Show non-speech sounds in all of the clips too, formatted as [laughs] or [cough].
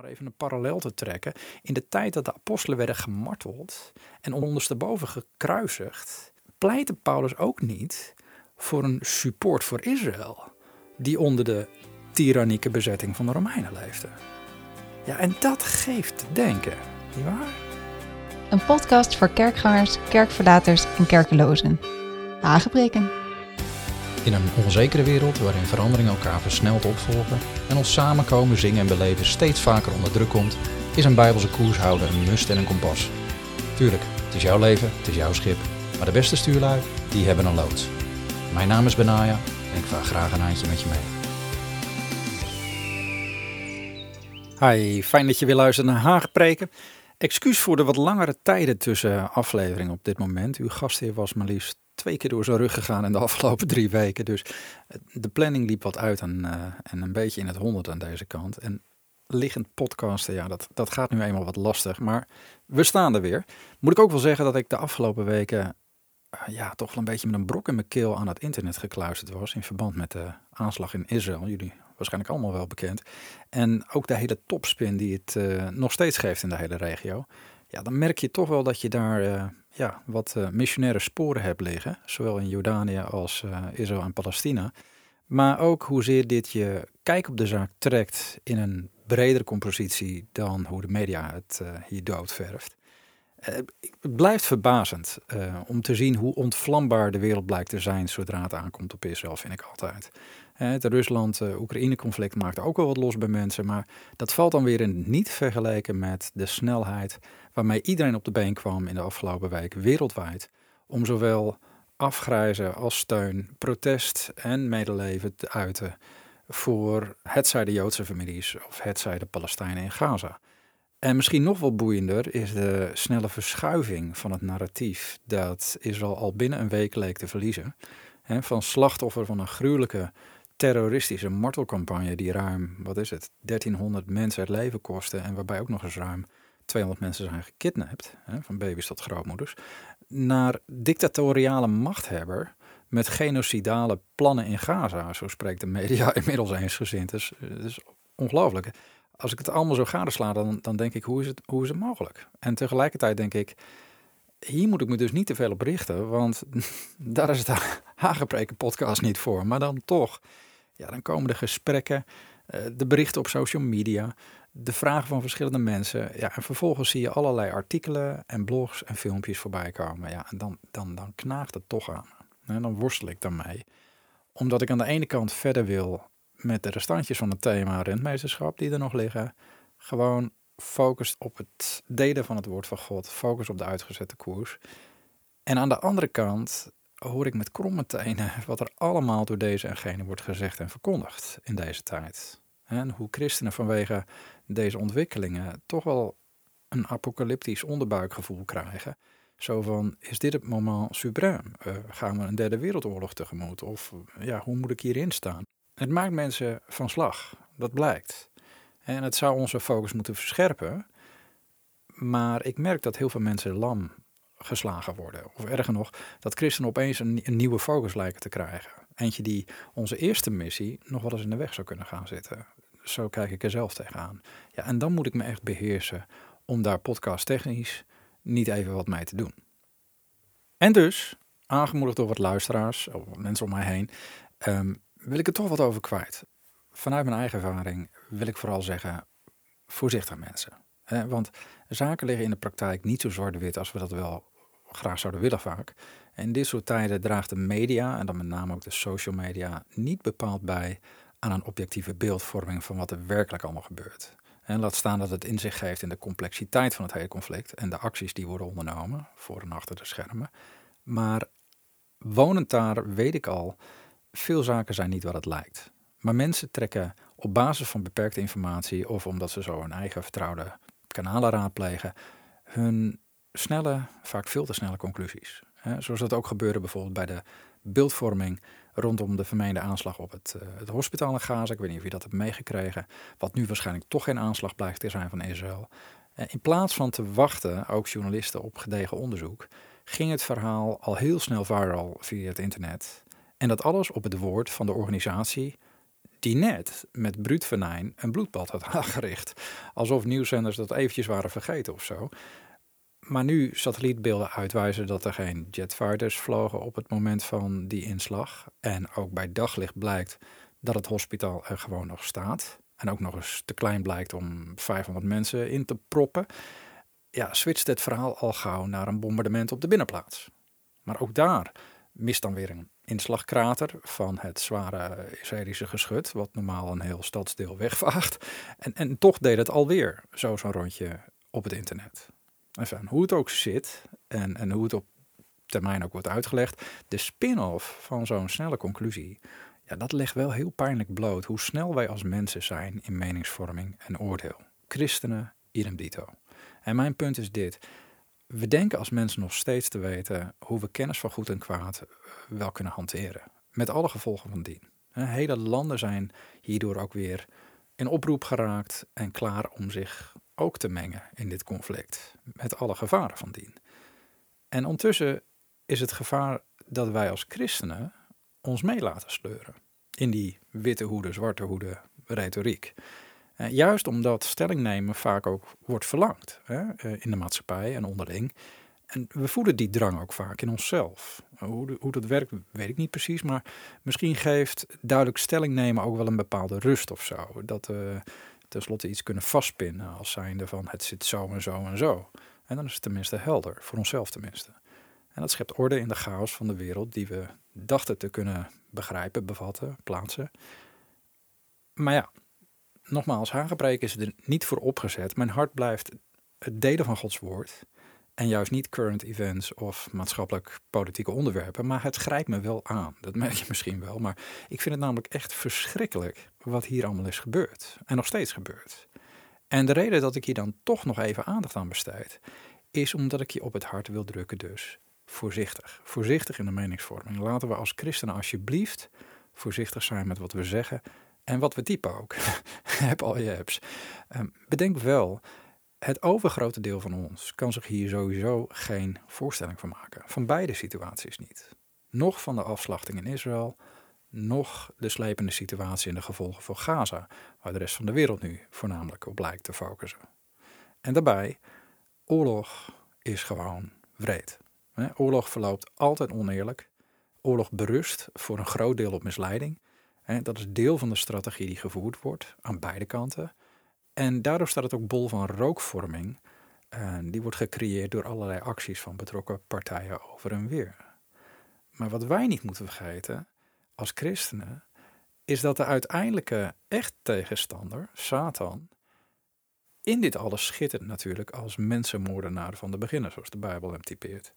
maar even een parallel te trekken. In de tijd dat de apostelen werden gemarteld en ondersteboven gekruisigd, pleitte Paulus ook niet voor een support voor Israël, die onder de tyrannieke bezetting van de Romeinen leefde. Ja, en dat geeft te denken, nietwaar? Een podcast voor kerkgangers, kerkverlaters en kerkelozen. Aangebreken. In een onzekere wereld waarin veranderingen elkaar versneld opvolgen en ons samenkomen, zingen en beleven steeds vaker onder druk komt, is een bijbelse koershouden een must en een kompas. Tuurlijk, het is jouw leven, het is jouw schip, maar de beste stuurlui, die hebben een loods. Mijn naam is Benaya en ik vaar graag een eindje met je mee. Hi, fijn dat je weer luistert naar Haagpreken. Excuus voor de wat langere tijden tussen afleveringen op dit moment. Uw gastheer was maar liefst twee keer door zijn rug gegaan in de [laughs] afgelopen drie weken. Dus de planning liep wat uit en, uh, en een beetje in het honderd aan deze kant. En liggend podcasten, ja, dat, dat gaat nu eenmaal wat lastig. Maar we staan er weer. Moet ik ook wel zeggen dat ik de afgelopen weken uh, ja, toch wel een beetje met een brok in mijn keel aan het internet gekluisterd was. In verband met de aanslag in Israël. Jullie waarschijnlijk allemaal wel bekend. En ook de hele topspin die het uh, nog steeds geeft in de hele regio. Ja, dan merk je toch wel dat je daar ja, wat uh, missionaire sporen hebt liggen. Zowel in Jordanië als Israël en Palestina. Maar ook hoezeer dit je kijk op de zaak trekt in een bredere compositie dan hoe de media het hier doodverft. het blijft verbazend om te zien hoe ontvlambaar de wereld blijkt te zijn zodra het aankomt op Israël, vind ik altijd. Het Rusland-Oekraïne-conflict maakt ook wel wat los bij mensen, maar dat valt dan weer in niet vergeleken met de snelheid waarmee iedereen op de been kwam in de afgelopen week wereldwijd om zowel afgrijzen als steun, protest en medeleven te uiten voor hetzij de Joodse families of hetzij de Palestijnen in Gaza. En misschien nog wel boeiender is de snelle verschuiving van het narratief dat Israël al binnen een week leek te verliezen. van slachtoffer van een gruwelijke terroristische martelcampagne die ruim, wat is het, 1300 mensen het leven kostte en waarbij ook nog eens ruim 200 mensen zijn gekidnapt, hè, van baby's tot grootmoeders, naar dictatoriale machthebber met genocidale plannen in Gaza. Zo spreekt de media [laughs] inmiddels eensgezind. Dus is ongelooflijk. Als ik het allemaal zo gadesla, dan, dan denk ik, hoe is, het, hoe is het mogelijk? En tegelijkertijd denk ik, hier moet ik me dus niet te veel op richten, want [laughs] daar is het [laughs] Hagepreken podcast niet voor. Maar dan toch, ja, dan komen de gesprekken, eh, de berichten op social media, de vragen van verschillende mensen. Ja, en vervolgens zie je allerlei artikelen en blogs en filmpjes voorbij komen. Ja, en dan, dan, dan knaagt het toch aan. En dan worstel ik daarmee. Omdat ik aan de ene kant verder wil met de restantjes van het thema rentmeesterschap die er nog liggen. Gewoon focust op het delen van het woord van God. Focus op de uitgezette koers. En aan de andere kant hoor ik met kromme tenen [laughs] wat er allemaal door deze en gene wordt gezegd en verkondigd in deze tijd. En hoe christenen vanwege deze ontwikkelingen toch wel een apocalyptisch onderbuikgevoel krijgen. Zo van, is dit het moment suprem? Uh, gaan we een derde wereldoorlog tegemoet? Of ja, hoe moet ik hierin staan? Het maakt mensen van slag, dat blijkt. En het zou onze focus moeten verscherpen. Maar ik merk dat heel veel mensen lam geslagen worden. Of erger nog, dat christenen opeens een, nieuwe focus lijken te krijgen. Eentje die onze eerste missie nog wel eens in de weg zou kunnen gaan zitten. Zo kijk ik er zelf tegenaan. Ja, en dan moet ik me echt beheersen om daar podcast technisch niet even wat mee te doen. En dus, aangemoedigd door wat luisteraars, of mensen om mij heen, um, wil ik er toch wat over kwijt. Vanuit mijn eigen ervaring wil ik vooral zeggen, voorzichtig mensen. Want zaken liggen in de praktijk niet zo zwart-wit als we dat wel graag zouden willen vaak. En in dit soort tijden draagt de media, en dan met name ook de social media, niet bepaald bij aan een objectieve beeldvorming van wat er werkelijk allemaal gebeurt. En laat staan dat het inzicht geeft in de complexiteit van het hele conflict en de acties die worden ondernomen voor en achter de schermen. Maar wonend daar weet ik al, veel zaken zijn niet wat het lijkt. Maar mensen trekken op basis van beperkte informatie of omdat ze zo hun eigen vertrouwde kanalen raadplegen, hun snelle, vaak veel te snelle conclusies. zoals dat ook gebeurde bijvoorbeeld bij de beeldvorming rondom de vermeende aanslag op het, uh, het hospitaal in Gaza. Ik weet niet of je dat hebt meegekregen. Wat nu waarschijnlijk toch geen aanslag blijkt te zijn van Israël. Uh, in plaats van te wachten, ook journalisten, op gedegen onderzoek, ging het verhaal al heel snel viral via het internet. En dat alles op het woord van de organisatie die net met bruut venijn een bloedbad had [laughs] aangericht. Alsof nieuwszenders dat eventjes waren vergeten of zo. Maar nu satellietbeelden uitwijzen dat er geen jetfighters vlogen op het moment van die inslag. En ook bij daglicht blijkt dat het hospitaal er gewoon nog staat. En ook nog eens te klein blijkt om 500 mensen in te proppen. Ja, switcht het verhaal al gauw naar een bombardement op de binnenplaats. Maar ook daar mist dan weer een inslagkrater van het zware Israëlische geschut, wat normaal een heel stadsdeel wegvaagt. En, en toch deed het alweer zo zo'n rondje op het internet. Enfin, hoe het ook zit en, en hoe het op termijn ook wordt uitgelegd, de spin-off van zo'n snelle conclusie, ja, dat legt wel heel pijnlijk bloot hoe snel wij als mensen zijn in meningsvorming en oordeel. Christenen, idem dito. En mijn punt is dit. We denken als mensen nog steeds te weten hoe we kennis van goed en kwaad eh, wel kunnen hanteren. Met alle gevolgen van dien. Hele landen zijn hierdoor ook weer in oproep geraakt en klaar om zich ook te mengen in dit conflict. Met alle gevaren van dien. En ondertussen is het gevaar dat wij als christenen ons mee laten sleuren. In die witte hoede, zwarte hoede retoriek. Eh, juist omdat stelling nemen vaak ook wordt verlangd hè, eh, in de maatschappij en onderling. En we voelen die drang ook vaak in onszelf. Hoe, hoe dat werkt, weet ik niet precies. Maar misschien geeft duidelijk stelling nemen ook wel een bepaalde rust of zo. Dat we tenslotte iets kunnen vastpinnen als zijnde van het zit zo en zo en zo. En dan is het tenminste helder, voor onszelf tenminste. En dat schept orde in de chaos van de wereld die we dachten te kunnen begrijpen, bevatten, plaatsen. Maar ja, nogmaals, hagepreek is er niet voor opgezet. Mijn hart blijft het delen van Gods woord. En juist niet current events of maatschappelijk politieke onderwerpen. Maar het grijpt me wel aan. Dat merk je [laughs] misschien wel. Maar ik vind het namelijk echt verschrikkelijk wat hier allemaal is gebeurd. En nog steeds gebeurt. En de reden dat ik hier dan toch nog even aandacht aan besteed. Is omdat ik je op het hart wil drukken dus. Voorzichtig. Voorzichtig in de meningsvorming. Laten we als christenen alsjeblieft voorzichtig zijn met wat we zeggen en wat we typen ook. [laughs] Heb al je apps. Um, bedenk wel, het overgrote deel van ons kan zich hier sowieso geen voorstelling van maken. Van beide situaties niet. Nog van de afslachting in Israël, nog de slepende situatie en de gevolgen voor Gaza, waar de rest van de wereld nu voornamelijk op lijkt te focussen. En daarbij, oorlog is gewoon wreed. Oorlog verloopt altijd oneerlijk. Oorlog berust voor een groot deel op misleiding. Dat is deel van de strategie die gevoerd wordt aan beide kanten. En daardoor staat het ook bol van rookvorming. die wordt gecreëerd door allerlei acties van betrokken partijen over en weer. Maar wat wij niet moeten vergeten als christenen, is dat de uiteindelijke echt tegenstander, Satan, in dit alles schittert natuurlijk als mensenmoordenaar van de beginner, zoals de Bijbel hem typeert.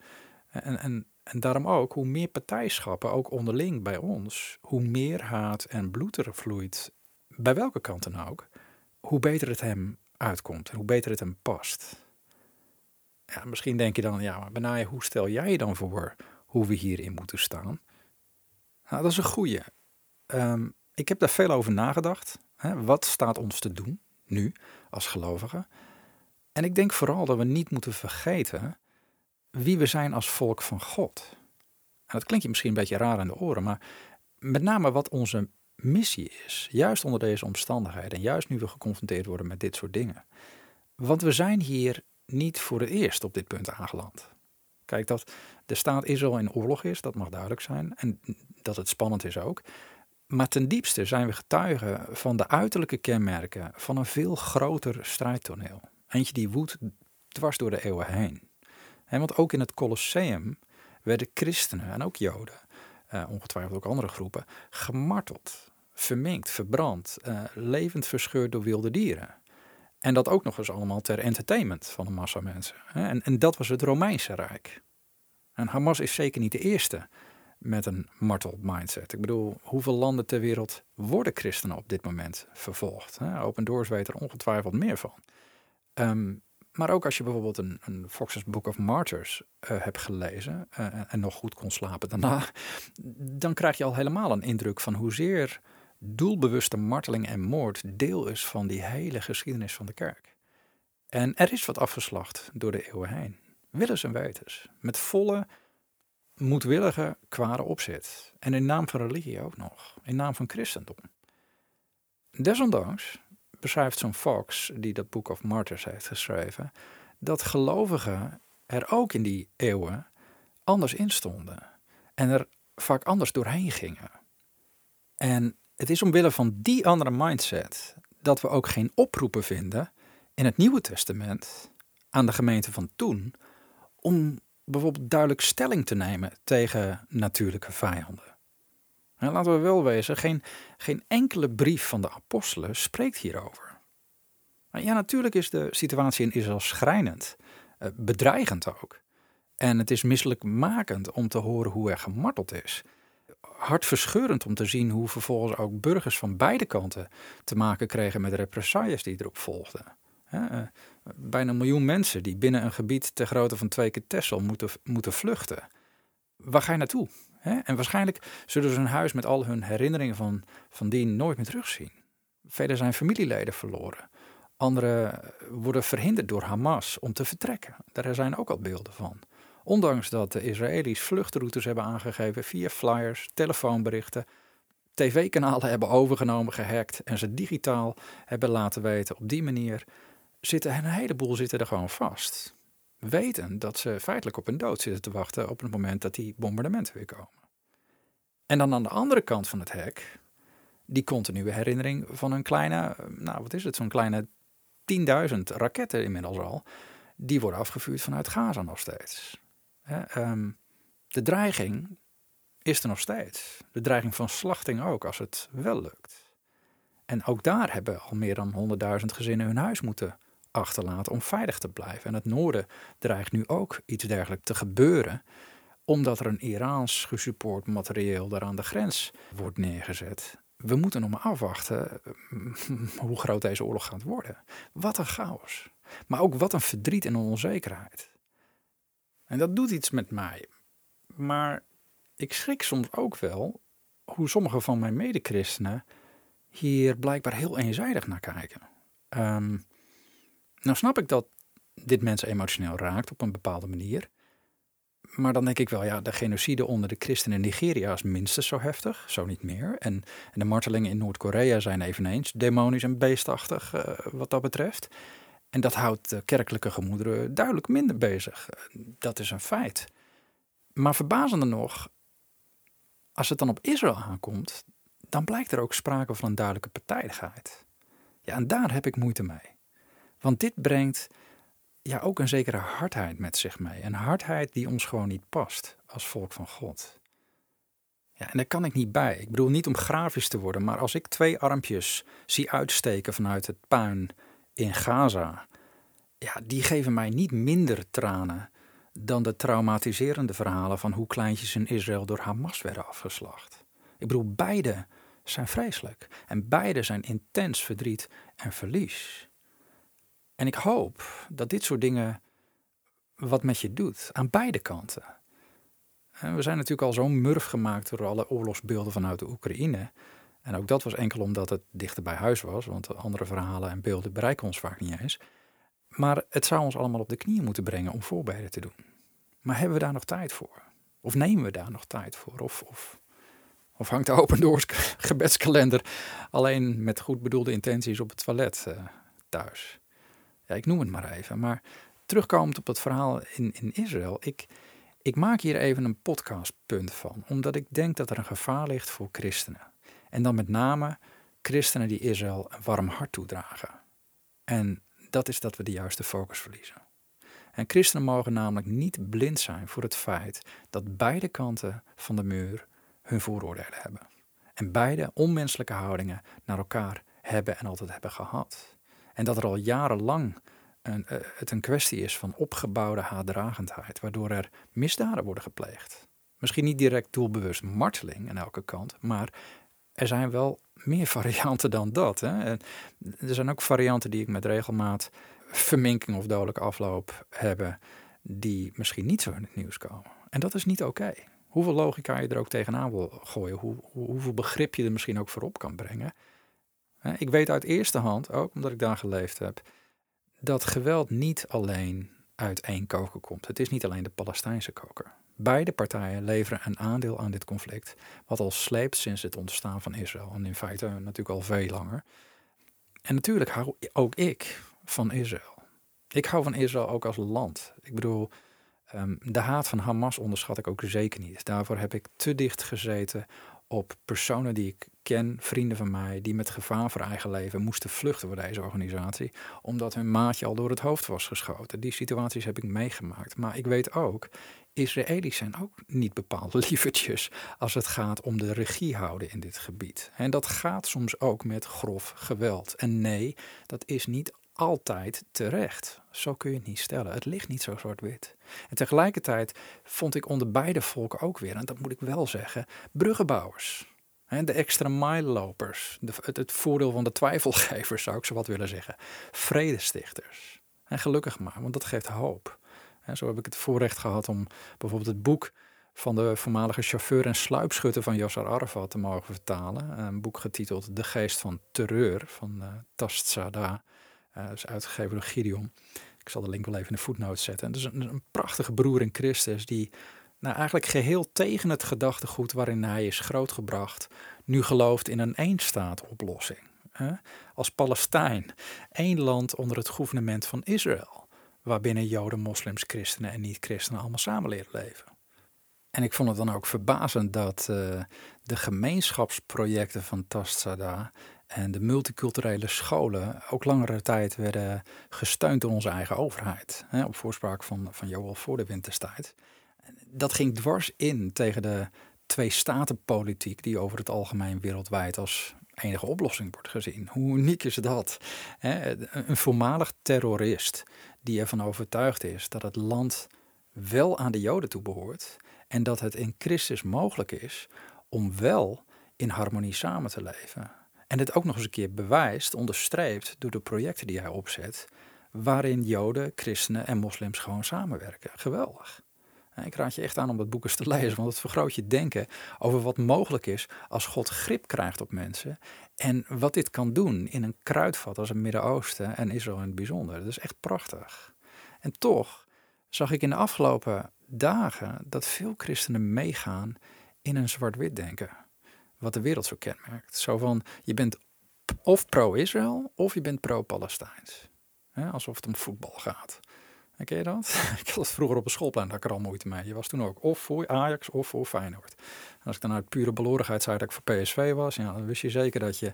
En, en, en daarom ook, hoe meer partijschappen, ook onderling bij ons, hoe meer haat en bloed er vloeit, bij welke kant dan ook, hoe beter het hem uitkomt en hoe beter het hem past. Ja, misschien denk je dan, ja, maar Benaje, hoe stel jij je dan voor hoe we hierin moeten staan? Nou, dat is een goeie. Um, ik heb daar veel over nagedacht. Hè? Wat staat ons te doen nu als gelovigen? En ik denk vooral dat we niet moeten vergeten wie we zijn als volk van God. En dat klinkt je misschien een beetje raar in de oren, maar met name wat onze missie is, juist onder deze omstandigheden en juist nu we geconfronteerd worden met dit soort dingen. Want we zijn hier niet voor het eerst op dit punt aangeland. Kijk, dat de staat Israël in oorlog is, dat mag duidelijk zijn. En dat het spannend is ook. Maar ten diepste zijn we getuigen van de uiterlijke kenmerken van een veel groter strijdtoneel. Eentje die woedt dwars door de eeuwen heen. Want ook in het Colosseum werden christenen en ook Joden, uh, ongetwijfeld ook andere groepen, gemarteld, verminkt, verbrand, uh, levend verscheurd door wilde dieren. En dat ook nog eens allemaal ter entertainment van een massa mensen. En, en dat was het Romeinse Rijk. En Hamas is zeker niet de eerste met een martel mindset. Ik bedoel, hoeveel landen ter wereld worden christenen op dit moment vervolgd? Open Doors weet er ongetwijfeld meer van. Um, maar ook als je bijvoorbeeld een, een Fox's Book of Martyrs uh, hebt gelezen uh, en nog goed kon slapen daarna, dan krijg je al helemaal een indruk van hoezeer doelbewuste marteling en moord deel is van die hele geschiedenis van de kerk. En er is wat afgeslacht door de eeuwen heen. Willens en wetens. Met volle, moedwillige, kwade opzet. En in naam van religie ook nog. In naam van christendom. Desondanks beschrijft zo'n Fox, die dat Book of Martyrs heeft geschreven, dat gelovigen er ook in die eeuwen anders in stonden en er vaak anders doorheen gingen. En het is omwille van die andere mindset dat we ook geen oproepen vinden in het Nieuwe Testament aan de gemeente van toen om bijvoorbeeld duidelijk stelling te nemen tegen natuurlijke vijanden. En laten we wel wezen, geen, geen enkele brief van de apostelen spreekt hierover. Maar ja, natuurlijk is de situatie in Israël schrijnend, eh, bedreigend ook. En het is misselijkmakend om te horen hoe er gemarteld is. Hartverscheurend om te zien hoe vervolgens ook burgers van beide kanten te maken kregen met represailles die erop volgden. Eh, bijna een miljoen mensen die binnen een gebied ter grootte van twee keer Texel moeten, moeten vluchten. Waar ga je naartoe? En waarschijnlijk zullen ze hun huis met al hun herinneringen van, van dien nooit meer terugzien. Velen zijn familieleden verloren. Anderen worden verhinderd door Hamas om te vertrekken. Daar zijn ook al beelden van. Ondanks dat de Israëli's vluchtroutes hebben aangegeven via flyers, telefoonberichten, tv-kanalen hebben overgenomen, gehackt en ze digitaal hebben laten weten. Op die manier zitten een heleboel zitten er gewoon vast. Weten dat ze feitelijk op een dood zitten te wachten op het moment dat die bombardementen weer komen. En dan aan de andere kant van het hek, die continue herinnering van een kleine, nou wat is het, zo'n kleine 10.000 raketten inmiddels al, die worden afgevuurd vanuit Gaza nog steeds. Ehm, de dreiging is er nog steeds. De dreiging van slachting ook, als het wel lukt. En ook daar hebben al meer dan 100.000 gezinnen hun huis moeten achterlaten om veilig te blijven. En het noorden dreigt nu ook iets dergelijks te gebeuren, omdat er een Iraans gesupport materieel daar aan de grens wordt neergezet. We moeten nog maar afwachten [laughs] hoe groot deze oorlog gaat worden. Wat een chaos. Maar ook wat een verdriet en onzekerheid. En dat doet iets met mij. Maar ik schrik soms ook wel hoe sommige van mijn medechristenen hier blijkbaar heel eenzijdig naar kijken. Um, nou snap ik dat dit mensen emotioneel raakt op een bepaalde manier. Maar dan denk ik wel, ja, de genocide onder de christenen in Nigeria is minstens zo heftig, zo niet meer. En, en de martelingen in Noord-Korea zijn eveneens demonisch en beestachtig uh, wat dat betreft. En dat houdt de kerkelijke gemoederen duidelijk minder bezig. Dat is een feit. Maar verbazender nog, als het dan op Israël aankomt, dan blijkt er ook sprake van een duidelijke partijdigheid. Ja, en daar heb ik moeite mee. Want dit brengt ja, ook een zekere hardheid met zich mee. Een hardheid die ons gewoon niet past als volk van God. Ja, en daar kan ik niet bij. Ik bedoel niet om grafisch te worden, maar als ik twee armpjes zie uitsteken vanuit het puin in Gaza, ja, die geven mij niet minder tranen dan de traumatiserende verhalen van hoe kleintjes in Israël door Hamas werden afgeslacht. Ik bedoel, beide zijn vreselijk en beide zijn intens verdriet en verlies. En ik hoop dat dit soort dingen wat met je doet, aan beide kanten. we zijn natuurlijk al zo murf gemaakt door alle oorlogsbeelden vanuit de Oekraïne. En ook dat was enkel omdat het dichter bij huis was, want andere verhalen en beelden bereiken ons vaak niet eens. Maar het zou ons allemaal op de knieën moeten brengen om voorbereiden te doen. Maar hebben we daar nog tijd voor? Of nemen we daar nog tijd voor? Of, of, of hangt de Open Doors [laughs] gebedskalender alleen met goed bedoelde intenties op het toilet uh, thuis? Ik noem het maar even. Maar terugkomend op het verhaal in, in Israël. Ik, ik maak hier even een podcastpunt van. Omdat ik denk dat er een gevaar ligt voor christenen. En dan met name christenen die Israël een warm hart toedragen. En dat is dat we de juiste focus verliezen. En christenen mogen namelijk niet blind zijn voor het feit dat beide kanten van de muur hun vooroordelen hebben. En beide onmenselijke houdingen naar elkaar hebben en altijd hebben gehad. En dat er al jarenlang een, uh, het een kwestie is van opgebouwde haatdragendheid, waardoor er misdaden worden gepleegd. Misschien niet direct doelbewust marteling aan elke kant, maar er zijn wel meer [laughs] varianten dan dat. Hè? Er zijn ook varianten die ik met regelmaat verminking of dodelijke afloop hebben, die misschien niet zo in het nieuws komen. En dat is niet oké. Hoeveel logica je er ook tegenaan wil gooien, hoe, hoeveel begrip je er misschien ook voor op kan brengen. Ik weet uit eerste hand, ook omdat ik daar geleefd heb, dat geweld niet alleen uit één koker komt. Het is niet alleen de Palestijnse koker. Beide partijen leveren een aandeel aan dit conflict, wat al sleept sinds het ontstaan van Israël. En in feite natuurlijk al veel langer. En natuurlijk hou ook ik van Israël. Ik hou van Israël ook als land. Ik bedoel, ehm, de haat van Hamas onderschat ik ook zeker niet. Daarvoor heb ik te dicht gezeten op personen die ik ken, vrienden van mij, die met gevaar voor eigen leven moesten vluchten voor deze organisatie, omdat hun maatje al door het hoofd was geschoten. Die situaties heb ik meegemaakt. Maar ik weet ook, Israëli's zijn ook niet bepaald [laughs] lievertjes als het gaat om de regie houden in dit gebied. En dat gaat soms ook met grof geweld. En nee, dat is niet altijd terecht. Zo kun je het niet stellen. Het ligt niet zo zwart-wit. En tegelijkertijd vond ik onder beide volken ook weer, en dat moet ik wel zeggen, bruggenbouwers. De extra mile lopers. Het, het voordeel van de twijfelgevers zou ik zo wat willen zeggen. Vredestichters. En gelukkig maar, want dat geeft hoop. Zo heb ik het voorrecht gehad om bijvoorbeeld het boek van de voormalige chauffeur en sluipschutter van Yasser Arafat te mogen vertalen. Een boek getiteld De Geest van Terreur van uh, Tast Sada. Uh, is uitgegeven door Gideon. Ik zal de link wel even in de voetnoot zetten. Het is een, prachtige broer in Christus die nou, eigenlijk geheel tegen het gedachtegoed waarin hij is grootgebracht, nu gelooft in een eenstaatoplossing. Hè? Als Palestijn, één land onder het gouvernement van Israël, waarbinnen Joden, moslims, christenen en niet-christenen allemaal samen leren leven. En ik vond het dan ook verbazend dat uh, de gemeenschapsprojecten van Tastsada en de multiculturele scholen ook langere tijd werden gesteund door onze eigen overheid. Hè, op voorspraak van, van Joel voor de winterstijd. Dat ging dwars in tegen de twee-staten-politiek die over het algemeen wereldwijd als enige oplossing wordt gezien. Hoe uniek is dat? Een voormalig terrorist die ervan overtuigd is dat het land wel aan de Joden toebehoort en dat het in Christus mogelijk is om wel in harmonie samen te leven. En dit ook nog eens een keer bewijst, onderstreept door de projecten die hij opzet, waarin Joden, christenen en moslims gewoon samenwerken. Geweldig. Ik raad je echt aan om dat boek eens te [laughs] lezen, want het vergroot je denken over wat mogelijk is als God grip krijgt op mensen. En wat dit kan doen in een kruidvat als het Midden-Oosten en Israël in het bijzonder. Dat is echt prachtig. En toch zag ik in de afgelopen dagen dat veel christenen meegaan in een zwart-wit denken. Wat de wereld zo kenmerkt. Zo van, je bent of pro-Israël of je bent pro-Palestijns. Alsof het om voetbal gaat. Ken je dat? [laughs] ik had het vroeger op een schoolplein, daar ik er al moeite mee. Je was toen ook of voor Ajax of voor Feyenoord. En als ik dan uit pure belorigheid zei dat ik voor PSV was, ja, dan wist je zeker dat je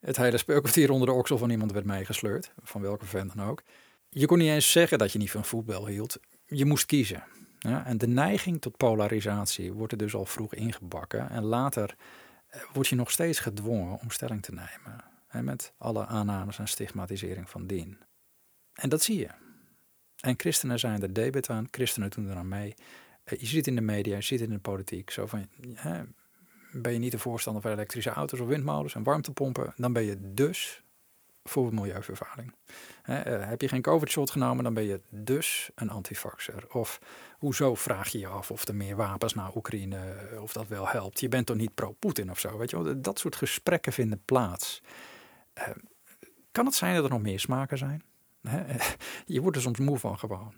het hele speelkwartier onder de oksel van iemand werd meegesleurd. Van welke fan dan ook. Je kon niet eens zeggen dat je niet van voetbal hield. Je moest kiezen. En de neiging tot polarisatie wordt er dus al vroeg ingebakken. En later word je nog steeds gedwongen om stelling te nemen. Hè, met alle aannames en stigmatisering van dien. En dat zie je. En christenen zijn er debet aan, christenen doen er aan mee. Eh, je ziet in de media, je ziet in de politiek, zo van, hè, ben je niet een voorstander van elektrische auto's of windmolens en warmtepompen, dan ben je dus voor milieuvervuiling. He, uh, heb je geen COVID-shot genomen, dan ben je dus een antivaxer. Of hoezo vraag je je af of er meer wapens naar Oekraïne, eh, of dat wel helpt. Je bent toch niet pro-Poetin of zo, weet je. Dat soort gesprekken vinden plaats. Uh, kan het zijn dat er nog meer smaken zijn? [laughs] Je wordt er soms moe van gewoon.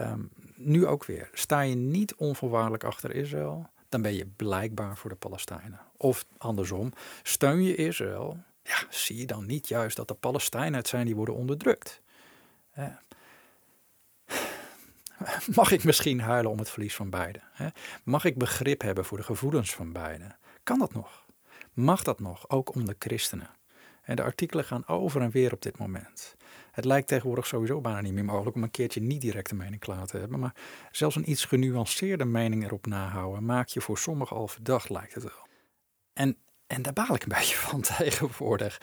Um, nu ook weer. Sta je niet onvoorwaardelijk achter Israël, dan ben je blijkbaar voor de Palestijnen. Of andersom, steun je Israël, ja, zie je dan niet juist dat de Palestijnen het zijn die worden onderdrukt? [sighs] Mag ik misschien huilen om het verlies van beiden? Mag ik begrip hebben voor de gevoelens van beiden? Kan dat nog? Mag dat nog, ook onder christenen? En de artikelen gaan over en weer op dit moment. Het lijkt tegenwoordig sowieso bijna niet meer mogelijk om een keertje niet directe mening klaar te hebben. Maar zelfs een iets genuanceerde mening erop nahouden maakt je voor sommigen al verdacht, lijkt het wel. En, en daar baal ik een [laughs] beetje van tegenwoordig.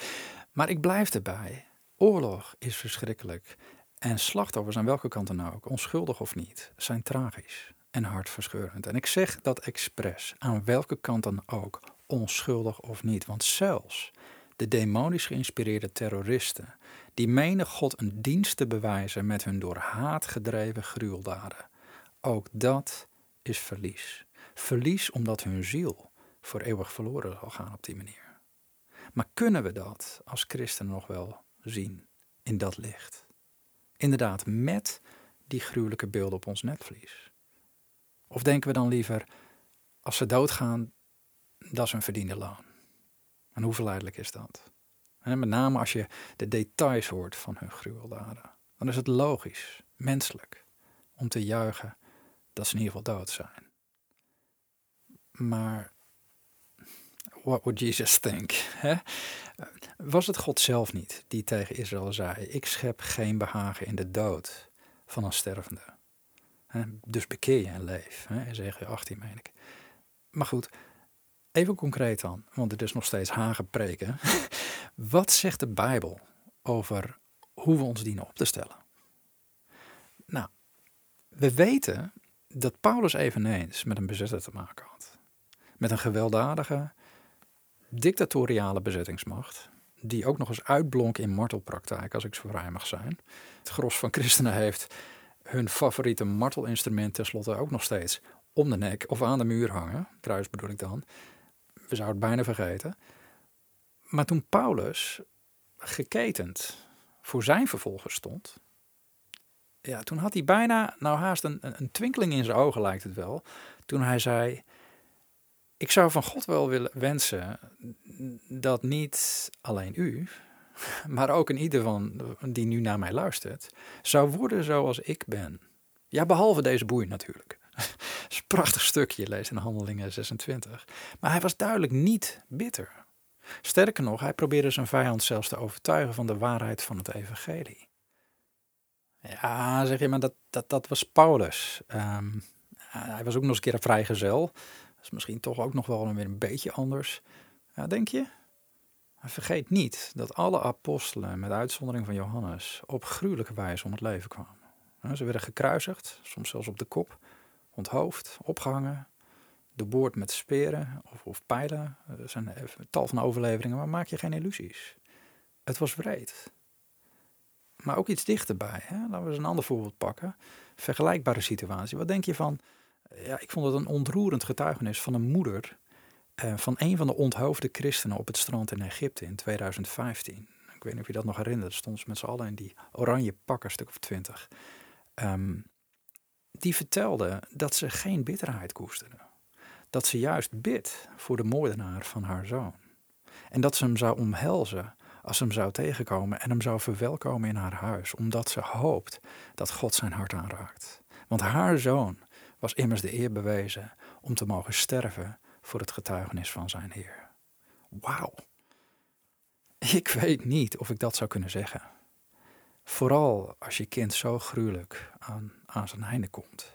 Maar ik blijf erbij. Oorlog is verschrikkelijk. En slachtoffers aan welke kant dan ook, onschuldig of niet, zijn tragisch en hartverscheurend. En ik zeg dat expres, aan welke kant dan ook, onschuldig of niet. Want zelfs de demonisch geïnspireerde terroristen, die menen God een dienst te bewijzen met hun door haat gedreven gruweldaden. Ook dat is verlies. Verlies omdat hun ziel voor eeuwig verloren zal gaan op die manier. Maar kunnen we dat als christenen nog wel zien in dat licht? Inderdaad, met die gruwelijke beelden op ons netvlies. Of denken we dan liever, als ze doodgaan, dat is een verdiende loon? En hoe verleidelijk is dat? En met name als je de details hoort van hun gruweldaden, dan is het logisch, menselijk, om te juichen dat ze in ieder geval dood zijn. Maar what would Jesus think? Hè? Was het God zelf niet die tegen Israël zei: Ik schep geen behagen in de dood van een stervende? Dus bekeer je en leef. Ezekiel 18, meen ik. Maar goed, even concreet dan, want het is nog steeds hagepreken. [laughs] Wat zegt de Bijbel over hoe we ons dienen op te stellen? Nou, we weten dat Paulus eveneens met een bezetter te maken had. Met een gewelddadige, dictatoriale bezettingsmacht, die ook nog eens uitblonk in martelpraktijk, als ik zo vrij mag zijn. Het gros van christenen heeft hun favoriete martelinstrument tenslotte ook nog steeds om de nek of aan de muur hangen. Kruis bedoel ik dan. We zouden het bijna vergeten. Maar toen Paulus geketend voor zijn vervolger stond, ja, toen had hij bijna, nou haast een, een twinkeling in zijn ogen lijkt het wel, toen hij zei, ik zou van God wel willen wensen dat niet alleen u, [laughs] maar ook een ieder van die nu naar mij luistert, zou worden zoals ik ben. Ja, behalve deze boei natuurlijk. [laughs] Dat is een prachtig stukje, lees in Handelingen 26. Maar hij was duidelijk niet bitter. Sterker nog, hij probeerde zijn vijand zelfs te overtuigen van de waarheid van het evangelie. Ja, zeg je, maar dat, dat, dat was Paulus. Ehm, hij was ook nog eens een keer een vrijgezel. Is misschien toch ook nog wel een beetje anders. Ja, denk je? vergeet niet dat alle apostelen, met uitzondering van Johannes, op gruwelijke wijze om het leven kwamen. Ze werden gekruisigd, soms zelfs op de kop, onthoofd, opgehangen, doorboord met speren of, of pijlen. Er zijn tal van overleveringen, maar maak je geen illusies. Het was wreed. Maar ook iets dichterbij. Hè? Laten we eens een ander voorbeeld pakken. Vergelijkbare situatie. Wat denk je van... Ja, ik vond het een ontroerend getuigenis van een moeder eh, van een van de onthoofde christenen op het strand in Egypte in 2015. Ik weet niet of je dat nog herinnert. Stond ze met z'n allen in die oranje pakken, stuk of twintig. Ehm, die vertelde dat ze geen bitterheid koesterde. Dat ze juist bidt voor de moordenaar van haar zoon. En dat ze hem zou omhelzen als ze hem zou tegenkomen en hem zou verwelkomen in haar huis, omdat ze hoopt dat God zijn hart aanraakt. Want haar zoon was immers de eer bewezen om te mogen sterven voor het getuigenis van zijn Heer. Wauw. Ik weet niet of ik dat zou kunnen zeggen. Vooral als je kind zo gruwelijk aan, aan zijn einde komt.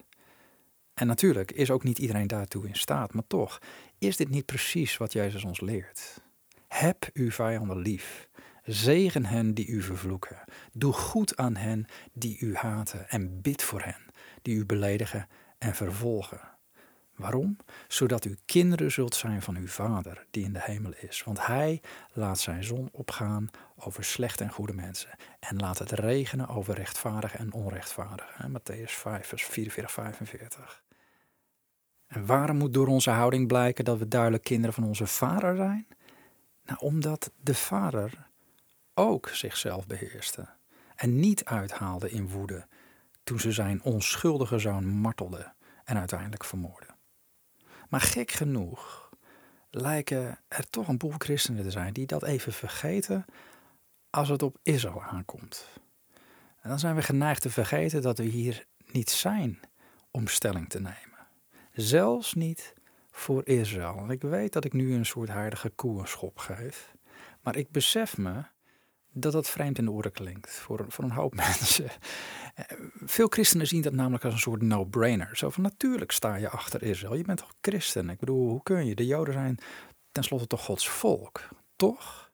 En natuurlijk is ook niet iedereen daartoe in staat, maar toch is dit niet precies wat Jezus ons leert. Heb uw vijanden lief. Zegen hen die u vervloeken. Doe goed aan hen die u haten en bid voor hen die u beledigen en vervolgen. Waarom? Zodat u kinderen zult zijn van uw Vader die in de hemel is. Want Hij laat zijn zon opgaan over slechte en goede mensen. En laat het regenen over rechtvaardige en onrechtvaardige. Matthäus 5, vers 44, 45. En waarom moet door onze houding blijken dat we duidelijk kinderen van onze Vader zijn? Nou, omdat de Vader ook zichzelf beheerste. En niet uithaalde in woede toen ze zijn onschuldige zoon martelde en uiteindelijk vermoordde. Maar gek genoeg lijken er toch een boel christenen te zijn die dat even vergeten als het op Israël aankomt. En dan zijn we geneigd te vergeten dat we hier niet zijn om stelling te nemen. Zelfs niet voor Israël. Ik weet dat ik nu een soort heilige koe een schop geef. Maar ik besef me dat dat vreemd in de oren klinkt voor, een hoop [laughs] mensen. Veel christenen zien dat namelijk als een soort no-brainer. Zo van natuurlijk sta je achter Israël. Je bent toch christen? Ik bedoel, hoe kun je? De Joden zijn tenslotte toch Gods volk, toch?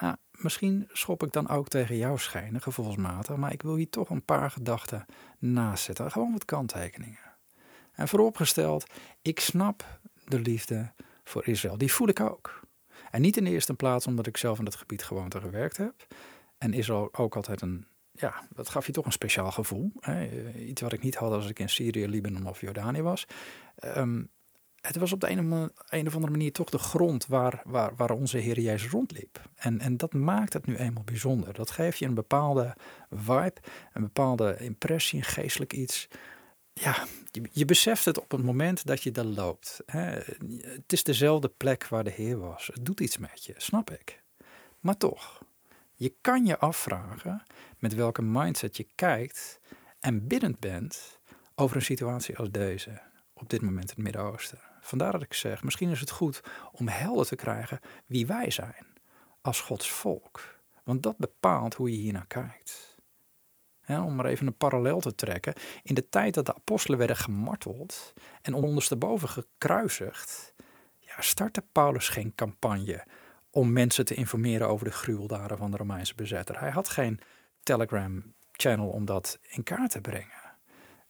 Nou, misschien schop ik dan ook tegen jouw schijnen, gevoelsmatig, maar ik wil hier toch een paar gedachten naast zetten. Gewoon wat kanttekeningen. En vooropgesteld, ik snap de liefde voor Israël. Die voel ik ook. En niet in de eerste plaats omdat ik zelf in dat gebied gewoon gewerkt heb. En Israël ook altijd een, ja, dat gaf je toch een speciaal gevoel. Hè? Iets wat ik niet had als ik in Syrië, Libanon of Jordanië was. Um, het was op de een, een of andere manier toch de grond waar, waar, waar onze Heer Jezus rondliep. En, en dat maakt het nu eenmaal bijzonder. Dat geeft je een bepaalde vibe, een bepaalde impressie, een geestelijk iets ja, je, beseft het op het moment dat je daar loopt. Hè. Het is dezelfde plek waar de Heer was. Het doet iets met je, snap ik. Maar toch, je kan je afvragen met welke mindset je kijkt en biddend bent over een situatie als deze, op dit moment in het Midden-Oosten. Vandaar dat ik zeg, misschien is het goed om helder te krijgen wie wij zijn als Gods volk. Want dat bepaalt hoe je hier naar kijkt. Om maar even een parallel te trekken. In de tijd dat de apostelen werden gemarteld en ondersteboven gekruisigd, ja, startte Paulus geen campagne om mensen te informeren over de gruweldaden van de Romeinse bezetter. Hij had geen Telegram-channel om dat in kaart te brengen.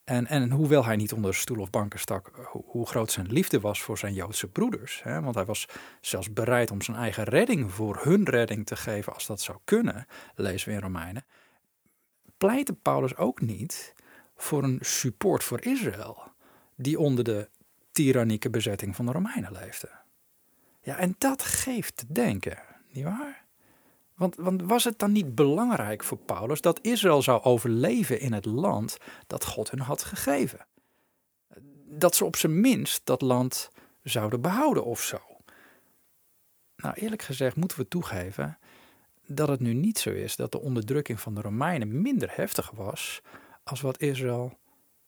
En, en hoewel hij niet onder stoel of banken stak, hoe, hoe groot zijn liefde was voor zijn Joodse broeders. Hè, want hij was zelfs bereid om zijn eigen redding voor hun redding te geven als dat zou kunnen, lezen we in Romeinen. Pleitte Paulus ook niet voor een support voor Israël, die onder de tyrannieke bezetting van de Romeinen leefde. Ja, en dat geeft te denken, nietwaar? Want, want was het dan niet belangrijk voor Paulus dat Israël zou overleven in het land dat God hun had gegeven? Dat ze op zijn minst dat land zouden behouden of zo. Nou, eerlijk gezegd moeten we toegeven dat het nu niet zo is dat de onderdrukking van de Romeinen minder heftig was als wat Israël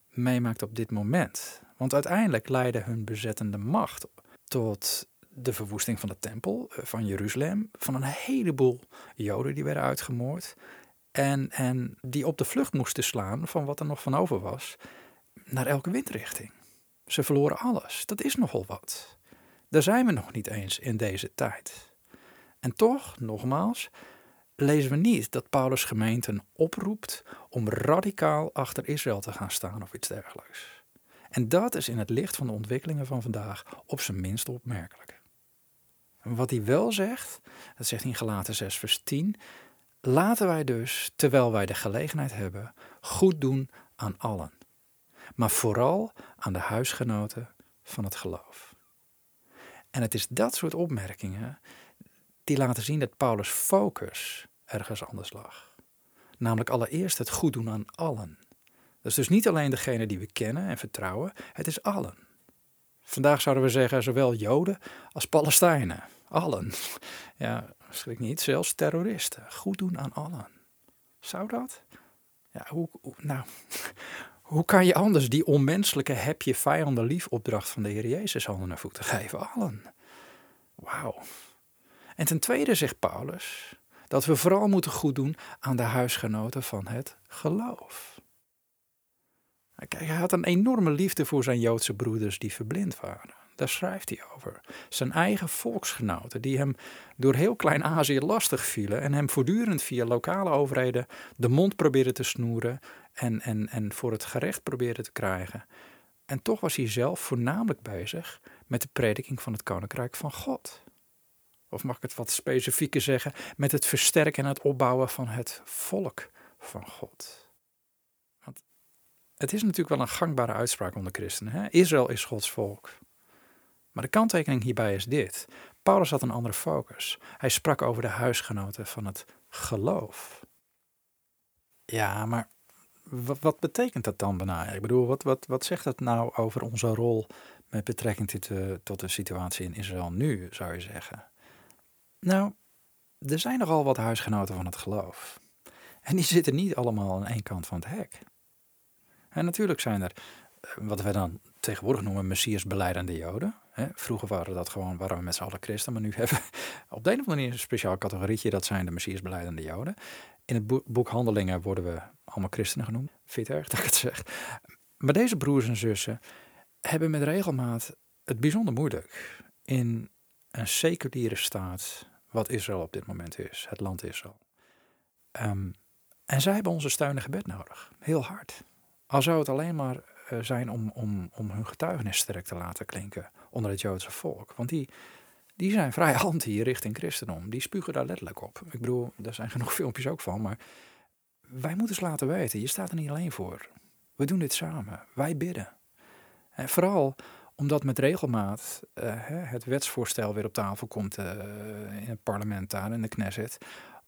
meemaakt op dit moment. Want uiteindelijk leidde hun bezettende macht tot de verwoesting van de tempel eh, van Jeruzalem, van een heleboel Joden die werden uitgemoord. En, en die op de vlucht moesten slaan van wat er nog van over was, naar elke windrichting. Ze verloren alles. Dat is nogal wat. Daar zijn we nog niet eens in deze tijd. En toch, nogmaals, lezen we niet dat Paulus gemeenten oproept om radicaal achter Israël te gaan staan of iets dergelijks. En dat is in het licht van de ontwikkelingen van vandaag op zijn minst opmerkelijk. Wat hij wel zegt, dat zegt in Galaten 6 vers 10, laten wij dus, terwijl wij de gelegenheid hebben, goed doen aan allen. Maar vooral aan de huisgenoten van het geloof. En het is dat soort opmerkingen die laten zien dat Paulus' focus ergens anders lag. Namelijk allereerst het goed doen aan allen. Dat is dus niet alleen degene die we kennen en vertrouwen, het is allen. Vandaag zouden we zeggen zowel Joden als Palestijnen. Allen. Ja, schrik niet. Zelfs terroristen. Goed doen aan allen. Zou dat? Ja, hoe, nou, [laughs] hoe kan je anders die onmenselijke heb je vijanden lief opdracht van de Heer Jezus handen naar voeten geven? Allen. Wauw. En ten tweede zegt Paulus dat we vooral moeten goed doen aan de huisgenoten van het geloof. Kijk, hij had een enorme liefde voor zijn Joodse broeders die verblind waren. Daar schrijft hij over. Zijn eigen volksgenoten, die hem door heel Klein-Azië lastig vielen en hem voortdurend via lokale overheden de mond probeerden te snoeren en, en, en voor het gerecht probeerden te krijgen. En toch was hij zelf voornamelijk bezig met de prediking van het koninkrijk van God. Of mag ik het wat specifieker zeggen, met het versterken en het opbouwen van het volk van God. Want het is natuurlijk wel een gangbare uitspraak onder christenen. Hè? Israël is Gods volk. Maar de kanttekening hierbij is dit. Paulus had een andere focus. Hij sprak over de huisgenoten van het geloof. Ja, maar wat, wat betekent dat dan bijna? Ik bedoel, wat, wat, wat zegt dat nou over onze rol met betrekking tot de, tot de situatie in Israël nu, zou je zeggen? Nou, er zijn nogal wat huisgenoten van het geloof. En die zitten niet allemaal aan één kant van het hek. En natuurlijk zijn er, eh, wat we dan tegenwoordig noemen, messias beleidende joden. Vroeger waren dat gewoon, waren we met z'n allen christen, maar nu [laughs] hebben we op de een of andere manier een speciaal categorietje, dat zijn de messias beleidende joden. In het boek Handelingen worden we allemaal christenen genoemd. Vind het erg dat ik het zeg? Maar deze broers en zussen hebben met regelmaat het bijzonder moeilijk in een seculiere staat, wat Israël op dit moment is, het land Israël. Um, en zij hebben onze steun en gebed nodig, heel hard. Al zou het alleen maar uh, zijn om, om, om hun getuigenis sterk te laten klinken onder het Joodse volk. Want die, die zijn vrij [laughs] anti richting christendom. Die spugen daar letterlijk op. Ik bedoel, daar zijn genoeg filmpjes ook van. Maar wij moeten eens laten weten, je staat er niet alleen voor. We doen dit samen. Wij bidden. En vooral omdat met regelmaat uh, het wetsvoorstel weer op tafel komt uh, in het parlement daar, in de Knesset,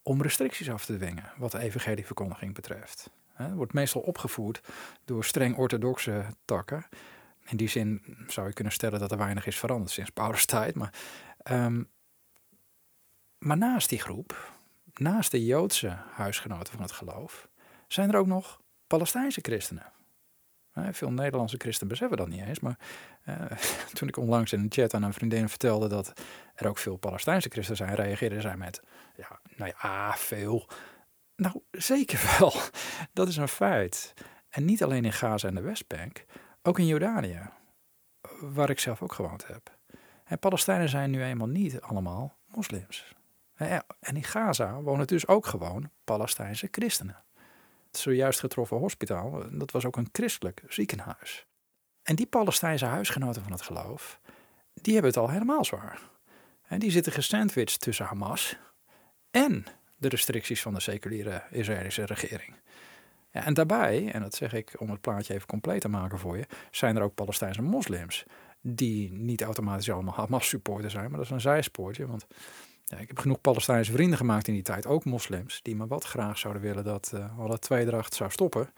om restricties af te dwingen wat de evangelieverkondiging betreft. Het wordt meestal opgevoerd door streng orthodoxe takken. In die zin zou je kunnen stellen dat er weinig is veranderd sinds Paulus tijd. Maar, ehm, maar naast die groep, naast de Joodse huisgenoten van het geloof, zijn er ook nog Palestijnse christenen. Veel Nederlandse christenen beseffen dat niet eens. Maar uh, [laughs] toen ik onlangs in een chat aan een vriendin vertelde dat er ook veel Palestijnse christenen zijn, reageerde zij met: Ja, nou ja, veel. Nou, zeker [laughs] wel. Dat is een feit. En niet alleen in Gaza en de Westbank, ook in Jordanië, waar ik zelf ook gewoond heb. En Palestijnen zijn nu eenmaal niet allemaal moslims. En in Gaza wonen dus ook gewoon Palestijnse christenen. Zojuist getroffen hospitaal, dat was ook een christelijk ziekenhuis. En die Palestijnse huisgenoten van het geloof, die hebben het al helemaal zwaar. En die zitten gesandwiched tussen Hamas en de restricties van de seculiere Israëlische regering. Ja, en daarbij, en dat zeg ik om het plaatje even compleet te maken voor je, zijn er ook Palestijnse moslims die niet automatisch allemaal Hamas-supporter zijn, maar dat is een zijspoortje. Want ja, ik heb genoeg Palestijnse vrienden gemaakt in die tijd, ook moslims, die me wat graag zouden willen dat uh, alle tweedracht zou stoppen.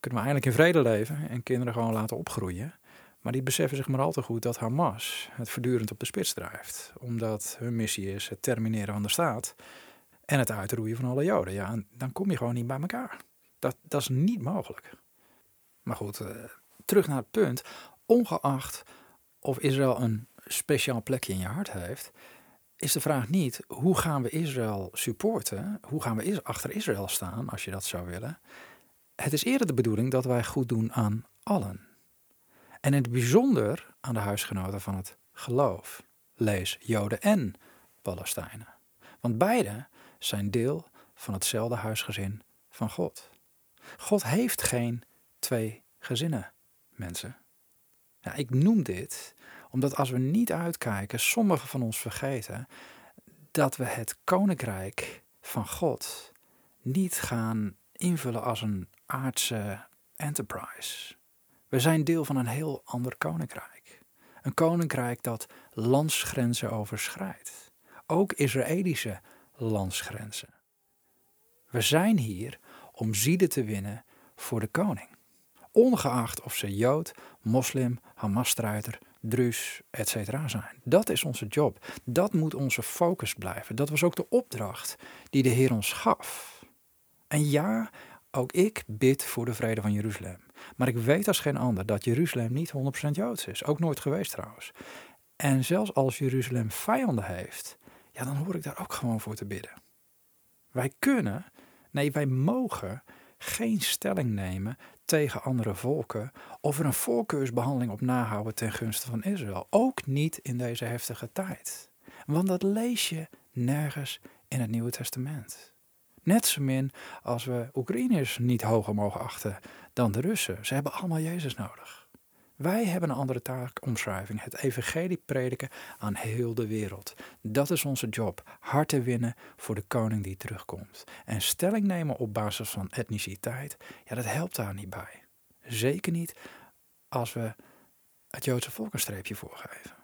Kunnen we eindelijk in vrede leven en kinderen gewoon laten opgroeien. Maar die beseffen zich maar al te goed dat Hamas het voortdurend op de spits drijft. Omdat hun missie is het termineren van de staat en het uitroeien van alle Joden. Ja, dan kom je gewoon niet bij elkaar. Dat, dat is niet mogelijk. Maar goed, uh, terug naar het punt. Ongeacht of Israël een speciaal plekje in je hart heeft, is de vraag niet hoe gaan we Israël supporten, hoe gaan we achter Israël staan als je dat zou willen. Het is eerder de bedoeling dat wij goed doen aan allen. En in het bijzonder aan de huisgenoten van het geloof, lees Joden en Palestijnen. Want beide zijn deel van hetzelfde huisgezin van God. God heeft geen twee gezinnen, mensen. Ja, ik noem dit omdat als we niet uitkijken, sommigen van ons vergeten dat we het koninkrijk van God niet gaan invullen als een aardse enterprise. We zijn deel van een heel ander koninkrijk. Een koninkrijk dat landsgrenzen overschrijdt. Ook Israëlische landsgrenzen. We zijn hier om zieden te winnen voor de koning. Ongeacht of ze Jood, moslim, Hamas-strijder, Druus, etc. zijn. Dat is onze job. Dat moet onze focus blijven. Dat was ook de opdracht die de Heer ons gaf. En ja, ook ik bid voor de vrede van Jeruzalem. Maar ik weet als geen ander dat Jeruzalem niet 100% Joods is. Ook nooit geweest trouwens. En zelfs als Jeruzalem vijanden heeft, ja, dan hoor ik daar ook gewoon voor te bidden. Wij kunnen, nee, wij mogen geen stelling nemen tegen andere volken of er een voorkeursbehandeling op nahouden ten gunste van Israël. Ook niet in deze heftige tijd. Want dat lees je nergens in het Nieuwe Testament. Net zo min als we Oekraïners niet hoger mogen achten dan de Russen. Ze hebben allemaal Jezus nodig. Wij hebben een andere taakomschrijving: het evangelie prediken aan heel de wereld. Dat is onze job: harten winnen voor de koning die terugkomt. En stelling nemen op basis van etniciteit, ja, dat helpt daar niet bij. Zeker niet als we het Joodse volk een streepje voorgeven.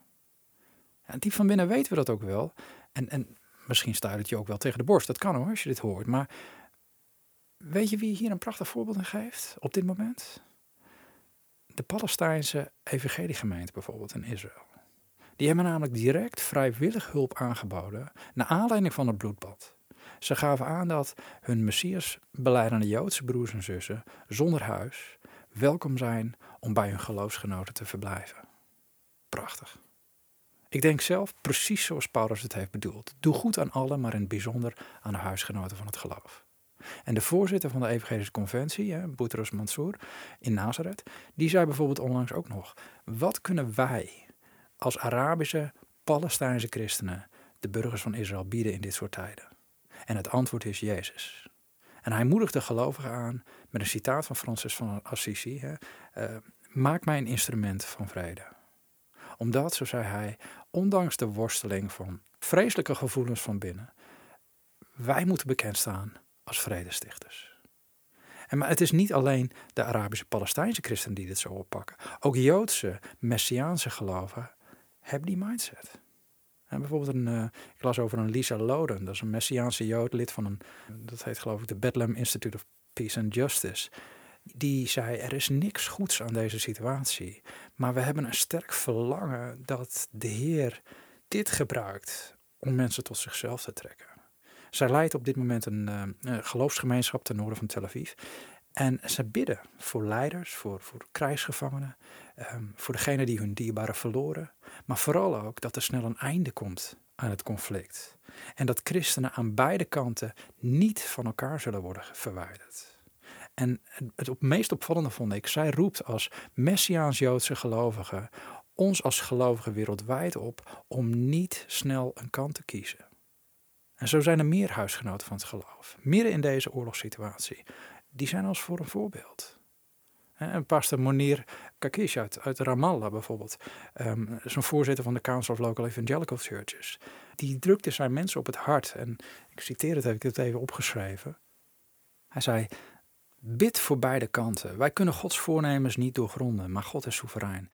En diep van binnen weten we dat ook wel. En, en misschien staat het je ook wel tegen de borst. Dat kan hoor, als je dit hoort. Maar weet je wie hier een prachtig voorbeeld in geeft op dit moment? De Palestijnse evangeliegemeente bijvoorbeeld in Israël. Die hebben namelijk direct vrijwillig hulp aangeboden naar aanleiding van het bloedbad. Ze gaven aan dat hun Messias beleidende Joodse broers en zussen zonder huis welkom zijn om bij hun geloofsgenoten te verblijven. Prachtig. Ik denk zelf precies zoals Paulus het heeft bedoeld. Doe goed aan allen, maar in het bijzonder aan de huisgenoten van het geloof. En de voorzitter van de Evangelische Conventie, Boutros Mansour in Nazareth, die zei bijvoorbeeld onlangs ook nog: wat kunnen wij als Arabische, Palestijnse christenen de burgers van Israël bieden in dit soort tijden? En het antwoord is Jezus. En hij moedigde gelovigen aan met een citaat van Francis van Assisi: hè, uh, Maak mij een instrument van vrede. Omdat, zo zei hij, ondanks de worsteling van vreselijke gevoelens van binnen, wij moeten bekend staan als vredestichters. En maar het is niet alleen de Arabische Palestijnse christenen die dit zo oppakken. Ook Joodse, Messiaanse geloven hebben die mindset. En bijvoorbeeld een, uh, ik over een Lisa Loden, dat is een Messiaanse Jood, lid van een, dat heet geloof ik de Bethlehem Institute of Peace and Justice, die zei: Er is niks goeds aan deze situatie. Maar we hebben een sterk verlangen dat de Heer dit gebruikt om mensen tot zichzelf te trekken. Zij leidt op dit moment een uh, geloofsgemeenschap ten noorden van Tel Aviv. En ze bidden voor leiders, voor, voor krijgsgevangenen, ehm, voor degenen die hun dierbaren verloren. Maar vooral ook dat er snel een einde komt aan het conflict. En dat christenen aan beide kanten niet van elkaar zullen worden verwijderd. En het meest opvallende vond ik, zij roept als Messiaans-Joodse gelovige ons als gelovigen wereldwijd op om niet snel een kant te kiezen. En zo zijn er meer huisgenoten van het geloof, midden in deze oorlogssituatie. Die zijn als voor een voorbeeld. En pastor Monir Kakish uit, Ramallah bijvoorbeeld, zo'n voorzitter van de Council of Local Evangelical Churches, die drukte zijn mensen op het hart. En ik citeer het, heb ik het even opgeschreven. Hij zei, bid voor beide kanten. Wij kunnen Gods voornemens niet doorgronden, maar God is soeverein.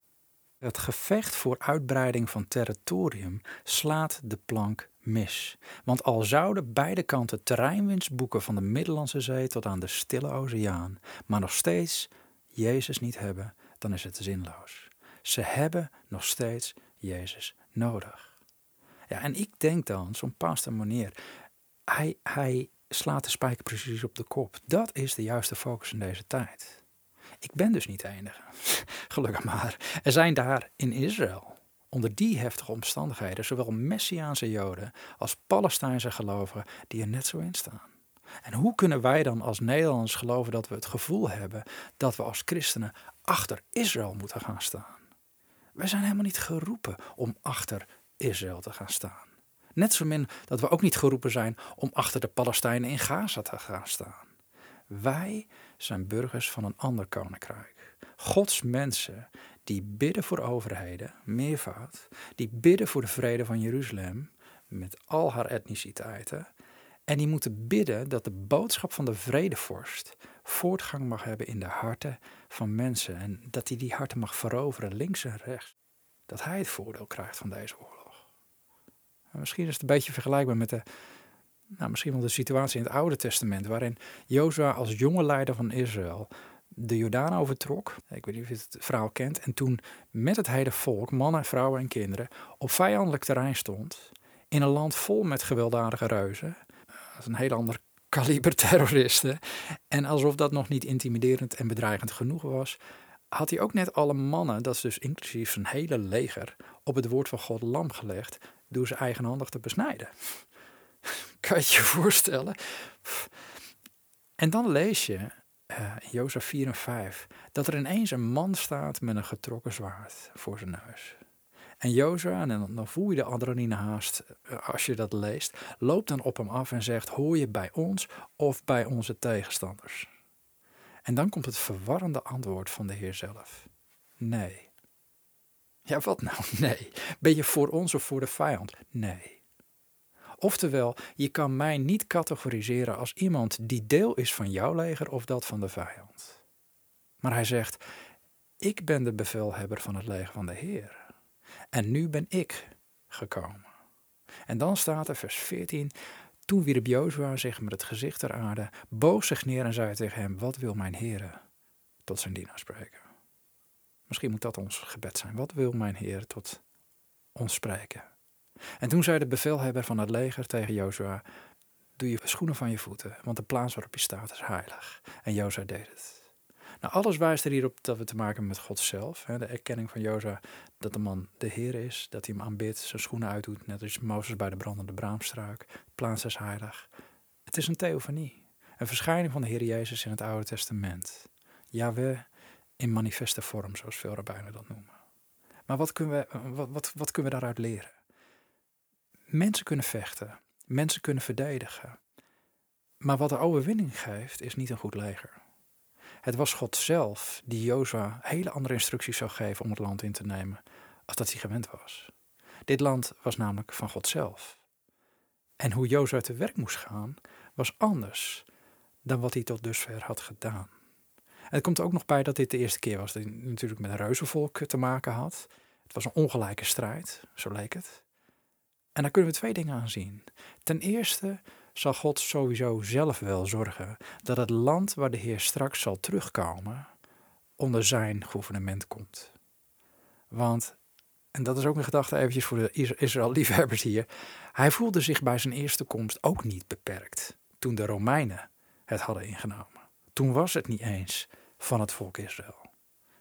Het gevecht voor uitbreiding van territorium slaat de plank mis. Want al zouden beide kanten terreinwinst boeken van de Middellandse Zee tot aan de Stille Oceaan, maar nog steeds Jezus niet hebben, dan is het zinloos. Ze hebben nog steeds Jezus nodig. Ja, en ik denk dan, zo'n pastor meneer, hij, hij slaat de spijker precies op de kop. Dat is de juiste focus in deze tijd. Ik ben dus niet de enige. [laughs] Gelukkig maar. Er zijn daar in Israël, onder die heftige omstandigheden, zowel Messiaanse Joden als Palestijnse gelovigen die er net zo in staan. En hoe kunnen wij dan als Nederlanders geloven dat we het gevoel hebben dat we als christenen achter Israël moeten gaan staan? Wij zijn helemaal niet geroepen om achter Israël te gaan staan. Net zo min dat we ook niet geroepen zijn om achter de Palestijnen in Gaza te gaan staan. Wij zijn burgers van een ander koninkrijk. Gods mensen die bidden voor overheden, meervoud, die bidden voor de vrede van Jeruzalem met al haar etniciteiten. En die moeten bidden dat de boodschap van de vredevorst voortgang mag hebben in de harten van mensen. En dat hij die harten mag veroveren, links en rechts. Dat hij het voordeel krijgt van deze oorlog. En misschien is het een beetje vergelijkbaar met de nou, misschien wel de situatie in het Oude Testament, waarin Jozua als jonge leider van Israël de Jordaan overtrok. Ik weet niet of je het verhaal kent. En toen met het hele volk, mannen, vrouwen en kinderen, op vijandelijk terrein stond. In een land vol met gewelddadige reuzen. Dat is een heel ander kaliber [laughs] terroristen. En alsof dat nog niet intimiderend en bedreigend genoeg was, had hij ook net alle mannen, dat is dus inclusief zijn hele leger, op het woord van God lam gelegd door ze eigenhandig te besnijden. [laughs] Kan je je voorstellen? En dan lees je uh, Jozef 4 en 5 dat er ineens een man staat met een getrokken zwaard voor zijn neus. En Jozef, en dan, voel je de adrenaline haast eh, als je dat leest, loopt dan op hem af en zegt: Hoor je bij ons of bij onze tegenstanders? En dan komt het verwarrende antwoord van de Heer zelf: Nee. Ja, wat nou? [laughs] Nee. Ben je voor ons of voor de vijand? Nee. Oftewel, je kan mij niet categoriseren als iemand die deel is van jouw leger of dat van de vijand. Maar hij zegt: Ik ben de bevelhebber van het leger van de Heer. En nu ben ik gekomen. En dan staat er vers 14. Toen wierp Jozua zich met het gezicht ter aarde, boog zich neer en zei tegen hem: Wat wil mijn Heer tot zijn dienaar spreken? Misschien moet dat ons gebed zijn. Wat wil mijn Heer tot ons spreken? En toen zei de bevelhebber van het leger tegen Jozua: Doe je schoenen van je voeten, want de plaats waarop je staat is heilig. En Jozua deed het. Nou, alles wijst er hierop dat we te maken hebben met God zelf. Hè, de erkenning van Jozua dat de man de Heer is, dat hij hem aanbidt, zijn schoenen uitdoet, net als Mozes bij de brandende braamstruik. De plaats is heilig. Het is een theofanie, een verschijning van de Heer Jezus in het Oude Testament. Yahweh in manifeste vorm, zoals veel rabbijnen dat noemen. Maar wat kunnen we, wat, wat, wat kunnen we daaruit leren? Mensen kunnen vechten, mensen kunnen verdedigen. Maar wat de overwinning geeft, is niet een goed leger. Het was God zelf die Jozua hele andere instructies zou geven om het land in te nemen, als dat hij gewend was. Dit land was namelijk van God zelf. En hoe Jozua te werk moest gaan, was anders dan wat hij tot dusver had gedaan. En het komt ook nog bij dat dit de eerste keer was dat hij natuurlijk met een reuzenvolk te maken had. Het was een ongelijke strijd, zo leek het. En daar kunnen we twee dingen aan zien. Ten eerste zal God sowieso zelf wel zorgen dat het land waar de Heer straks zal terugkomen onder zijn gouvernement komt. Want, en dat is ook een gedachte eventjes voor de Israël-liefhebbers hier, hij voelde zich bij zijn eerste komst ook niet beperkt toen de Romeinen het hadden ingenomen. Toen was het niet eens van het volk Israël.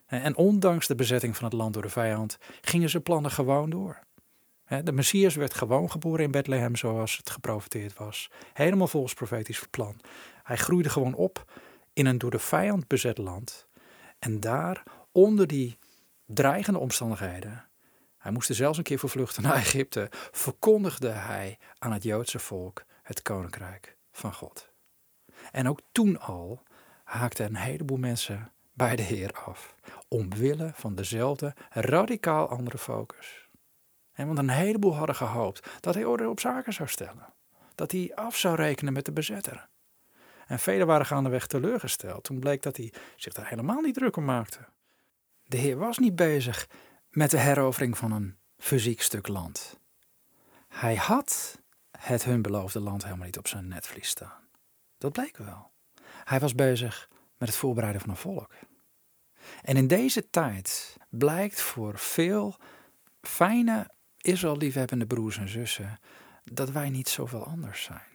En ondanks de bezetting van het land door de vijand gingen zijn plannen gewoon door. De Messias werd gewoon geboren in Bethlehem zoals het geprofeteerd was. Helemaal volgens profetisch plan. Hij groeide gewoon op in een door de vijand bezet land. En daar, onder die dreigende omstandigheden, hij moest er zelfs een keer vervluchten naar Egypte, verkondigde hij aan het Joodse volk het koninkrijk van God. En ook toen al haakten een heleboel mensen bij de Heer af, omwille van dezelfde radicaal andere focus. Want een heleboel hadden gehoopt dat hij orde op zaken zou stellen. Dat hij af zou rekenen met de bezetter. En velen waren gaandeweg teleurgesteld. Toen bleek dat hij zich daar helemaal niet druk om maakte. De Heer was niet bezig met de herovering van een fysiek stuk land. Hij had het hun beloofde land helemaal niet op zijn netvlies staan. Dat bleek wel. Hij was bezig met het voorbereiden van een volk. En in deze tijd blijkt voor veel fijne Israël-liefhebbende broers en zussen, dat wij niet zoveel anders zijn.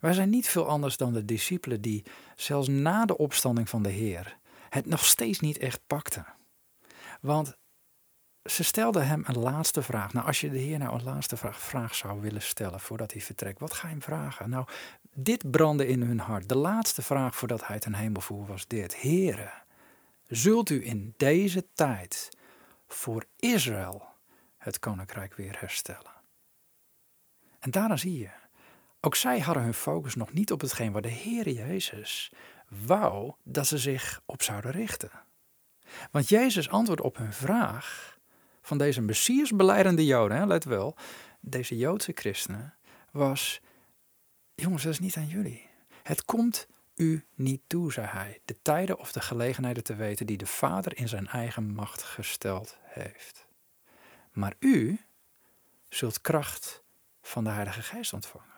Wij zijn niet veel anders dan de discipelen die, zelfs na de opstanding van de Heer, het nog steeds niet echt pakten. Want ze stelden hem een laatste vraag. Nou, als je de Heer nou een laatste vraag, vraag zou willen stellen voordat hij vertrekt, wat ga je hem vragen? Nou, dit brandde in hun hart. De laatste vraag voordat hij ten hemel voer was dit. Heere, zult u in deze tijd voor Israël het koninkrijk weer herstellen. En daarna zie je, ook zij hadden hun focus nog niet op hetgeen waar de Heer Jezus wou dat ze zich op zouden richten. Want Jezus antwoord op hun vraag van deze Messias beleidende Joden, hè, let wel, deze Joodse christenen, was, jongens, dat is niet aan jullie. Het komt u niet toe, zei hij, de tijden of de gelegenheden te weten die de Vader in zijn eigen macht gesteld heeft. Maar u zult kracht van de Heilige Geest ontvangen.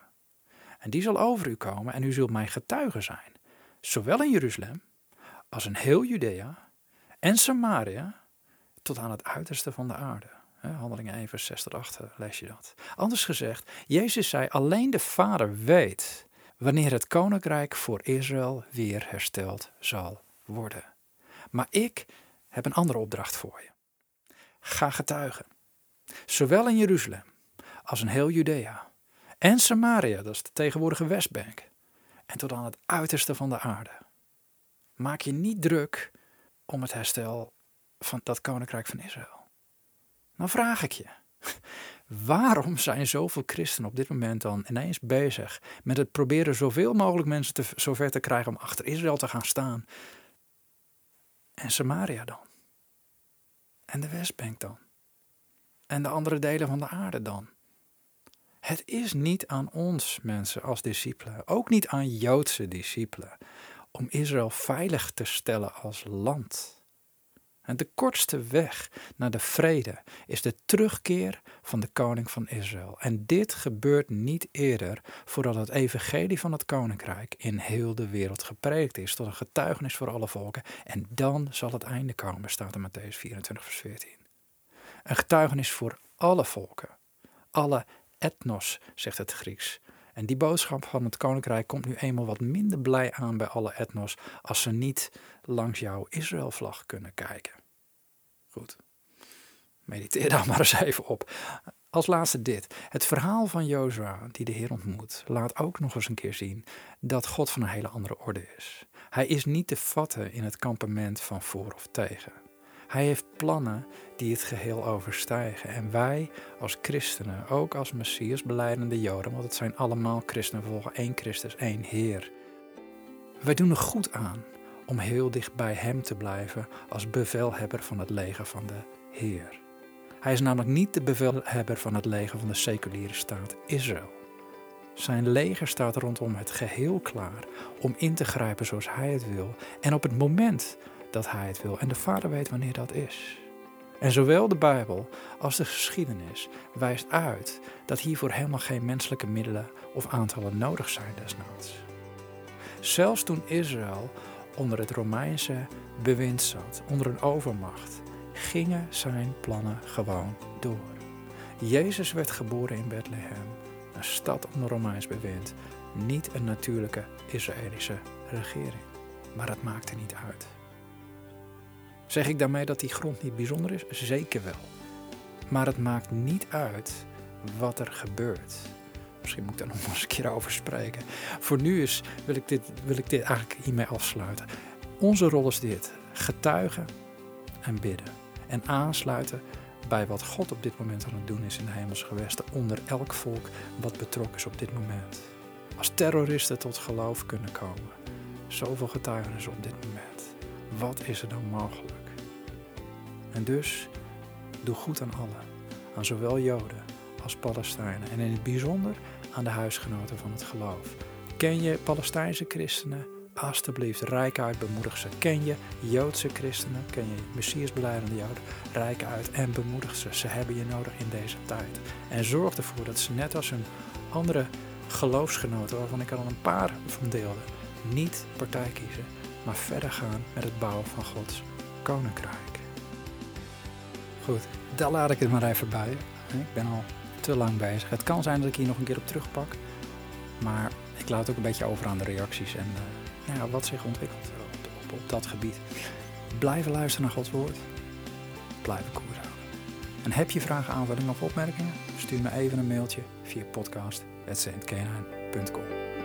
En die zal over u komen en u zult mijn getuige zijn, zowel in Jeruzalem als in heel Judea en Samaria tot aan het uiterste van de aarde. Handelingen 1 vers 6 tot 8 lees je dat. Anders gezegd, Jezus zei alleen de Vader weet wanneer het koninkrijk voor Israël weer hersteld zal worden. Maar ik heb een andere opdracht voor je. Ga getuigen. Zowel in Jeruzalem als in heel Judea. En Samaria, dat is de tegenwoordige Westbank. En tot aan het uiterste van de aarde. Maak je niet druk om het herstel van dat koninkrijk van Israël. Nou vraag ik je. [laughs] Waarom zijn zoveel christenen op dit moment dan ineens bezig met het proberen zoveel mogelijk mensen te, zover te krijgen om achter Israël te gaan staan? En Samaria dan? En de Westbank dan? En de andere delen van de aarde dan? Het is niet aan ons mensen als discipelen, ook niet aan Joodse discipelen, om Israël veilig te stellen als land. En de kortste weg naar de vrede is de terugkeer van de koning van Israël. En dit gebeurt niet eerder voordat het evangelie van het koninkrijk in heel de wereld gepreekt is, tot een getuigenis voor alle volken. En dan zal het einde komen, staat in Matthäus 24, vers 14. Een getuigenis voor alle volken, alle etnos, zegt het Grieks. En die boodschap van het koninkrijk komt nu eenmaal wat minder blij aan bij alle etnos als ze niet langs jouw Israëlvlag kunnen kijken. Goed, mediteer daar maar eens even op. Als laatste dit. Het verhaal van Jozua die de Heer ontmoet, laat ook nog eens een keer zien dat God van een hele andere orde is. Hij is niet te vatten in het kampement van voor of tegen. Hij heeft plannen die het geheel overstijgen. En wij als christenen, ook als Messias beleidende Joden, want het zijn allemaal christenen, volgen één Christus, één Heer. Wij doen er goed aan om heel dicht bij Hem te blijven als bevelhebber van het leger van de Heer. Hij is namelijk niet de bevelhebber van het leger van de seculiere staat Israël. Zijn leger staat rondom het geheel klaar om in te grijpen zoals hij het wil en op het moment dat hij het wil. En de Vader weet wanneer dat is. En zowel de Bijbel als de geschiedenis wijst uit dat hiervoor helemaal geen menselijke middelen of aantallen nodig zijn desnoods. Zelfs toen Israël onder het Romeinse bewind zat, onder een overmacht, gingen zijn plannen gewoon door. Jezus werd geboren in Bethlehem, een stad onder Romeins bewind, niet een natuurlijke Israëlische regering. Maar dat maakte niet uit. Zeg ik daarmee dat die grond niet bijzonder is? Zeker wel. Maar het maakt niet uit wat er gebeurt. Misschien moet ik daar nog [laughs] eens een keer over spreken. Voor nu is, wil, ik dit, wil ik dit eigenlijk hiermee afsluiten. Onze rol is dit: getuigen en bidden. En aansluiten bij wat God op dit moment aan het doen is in de hemelse gewesten. Onder elk volk wat betrokken is op dit moment. Als terroristen tot geloof kunnen komen. Zoveel getuigenissen op dit moment. Wat is er dan mogelijk? En dus doe goed aan allen, aan zowel Joden als Palestijnen en in het bijzonder aan de huisgenoten van het geloof. Ken je Palestijnse christenen? Alsjeblieft, rijk uit, bemoedig ze. Ken je Joodse christenen? Ken je Messiasbeleidende Joden? Rijk uit en bemoedig ze. Ze hebben je nodig in deze tijd. En zorg ervoor dat ze net als hun andere geloofsgenoten, waarvan ik er al een paar van deelde, niet partij kiezen, maar verder gaan met het bouwen van Gods koninkrijk. Goed, daar laat ik het maar even bij. Ik ben al te lang bezig. Het kan zijn dat ik hier nog een keer op terugpak. Maar ik laat ook een beetje over aan de reacties en uh, nou ja, wat zich ontwikkelt op, op, dat gebied. Blijven luisteren naar Gods woord. Blijven koers houden. En heb je vragen, aanvullingen of opmerkingen? Stuur me even een mailtje via podcast.saintkenaan.com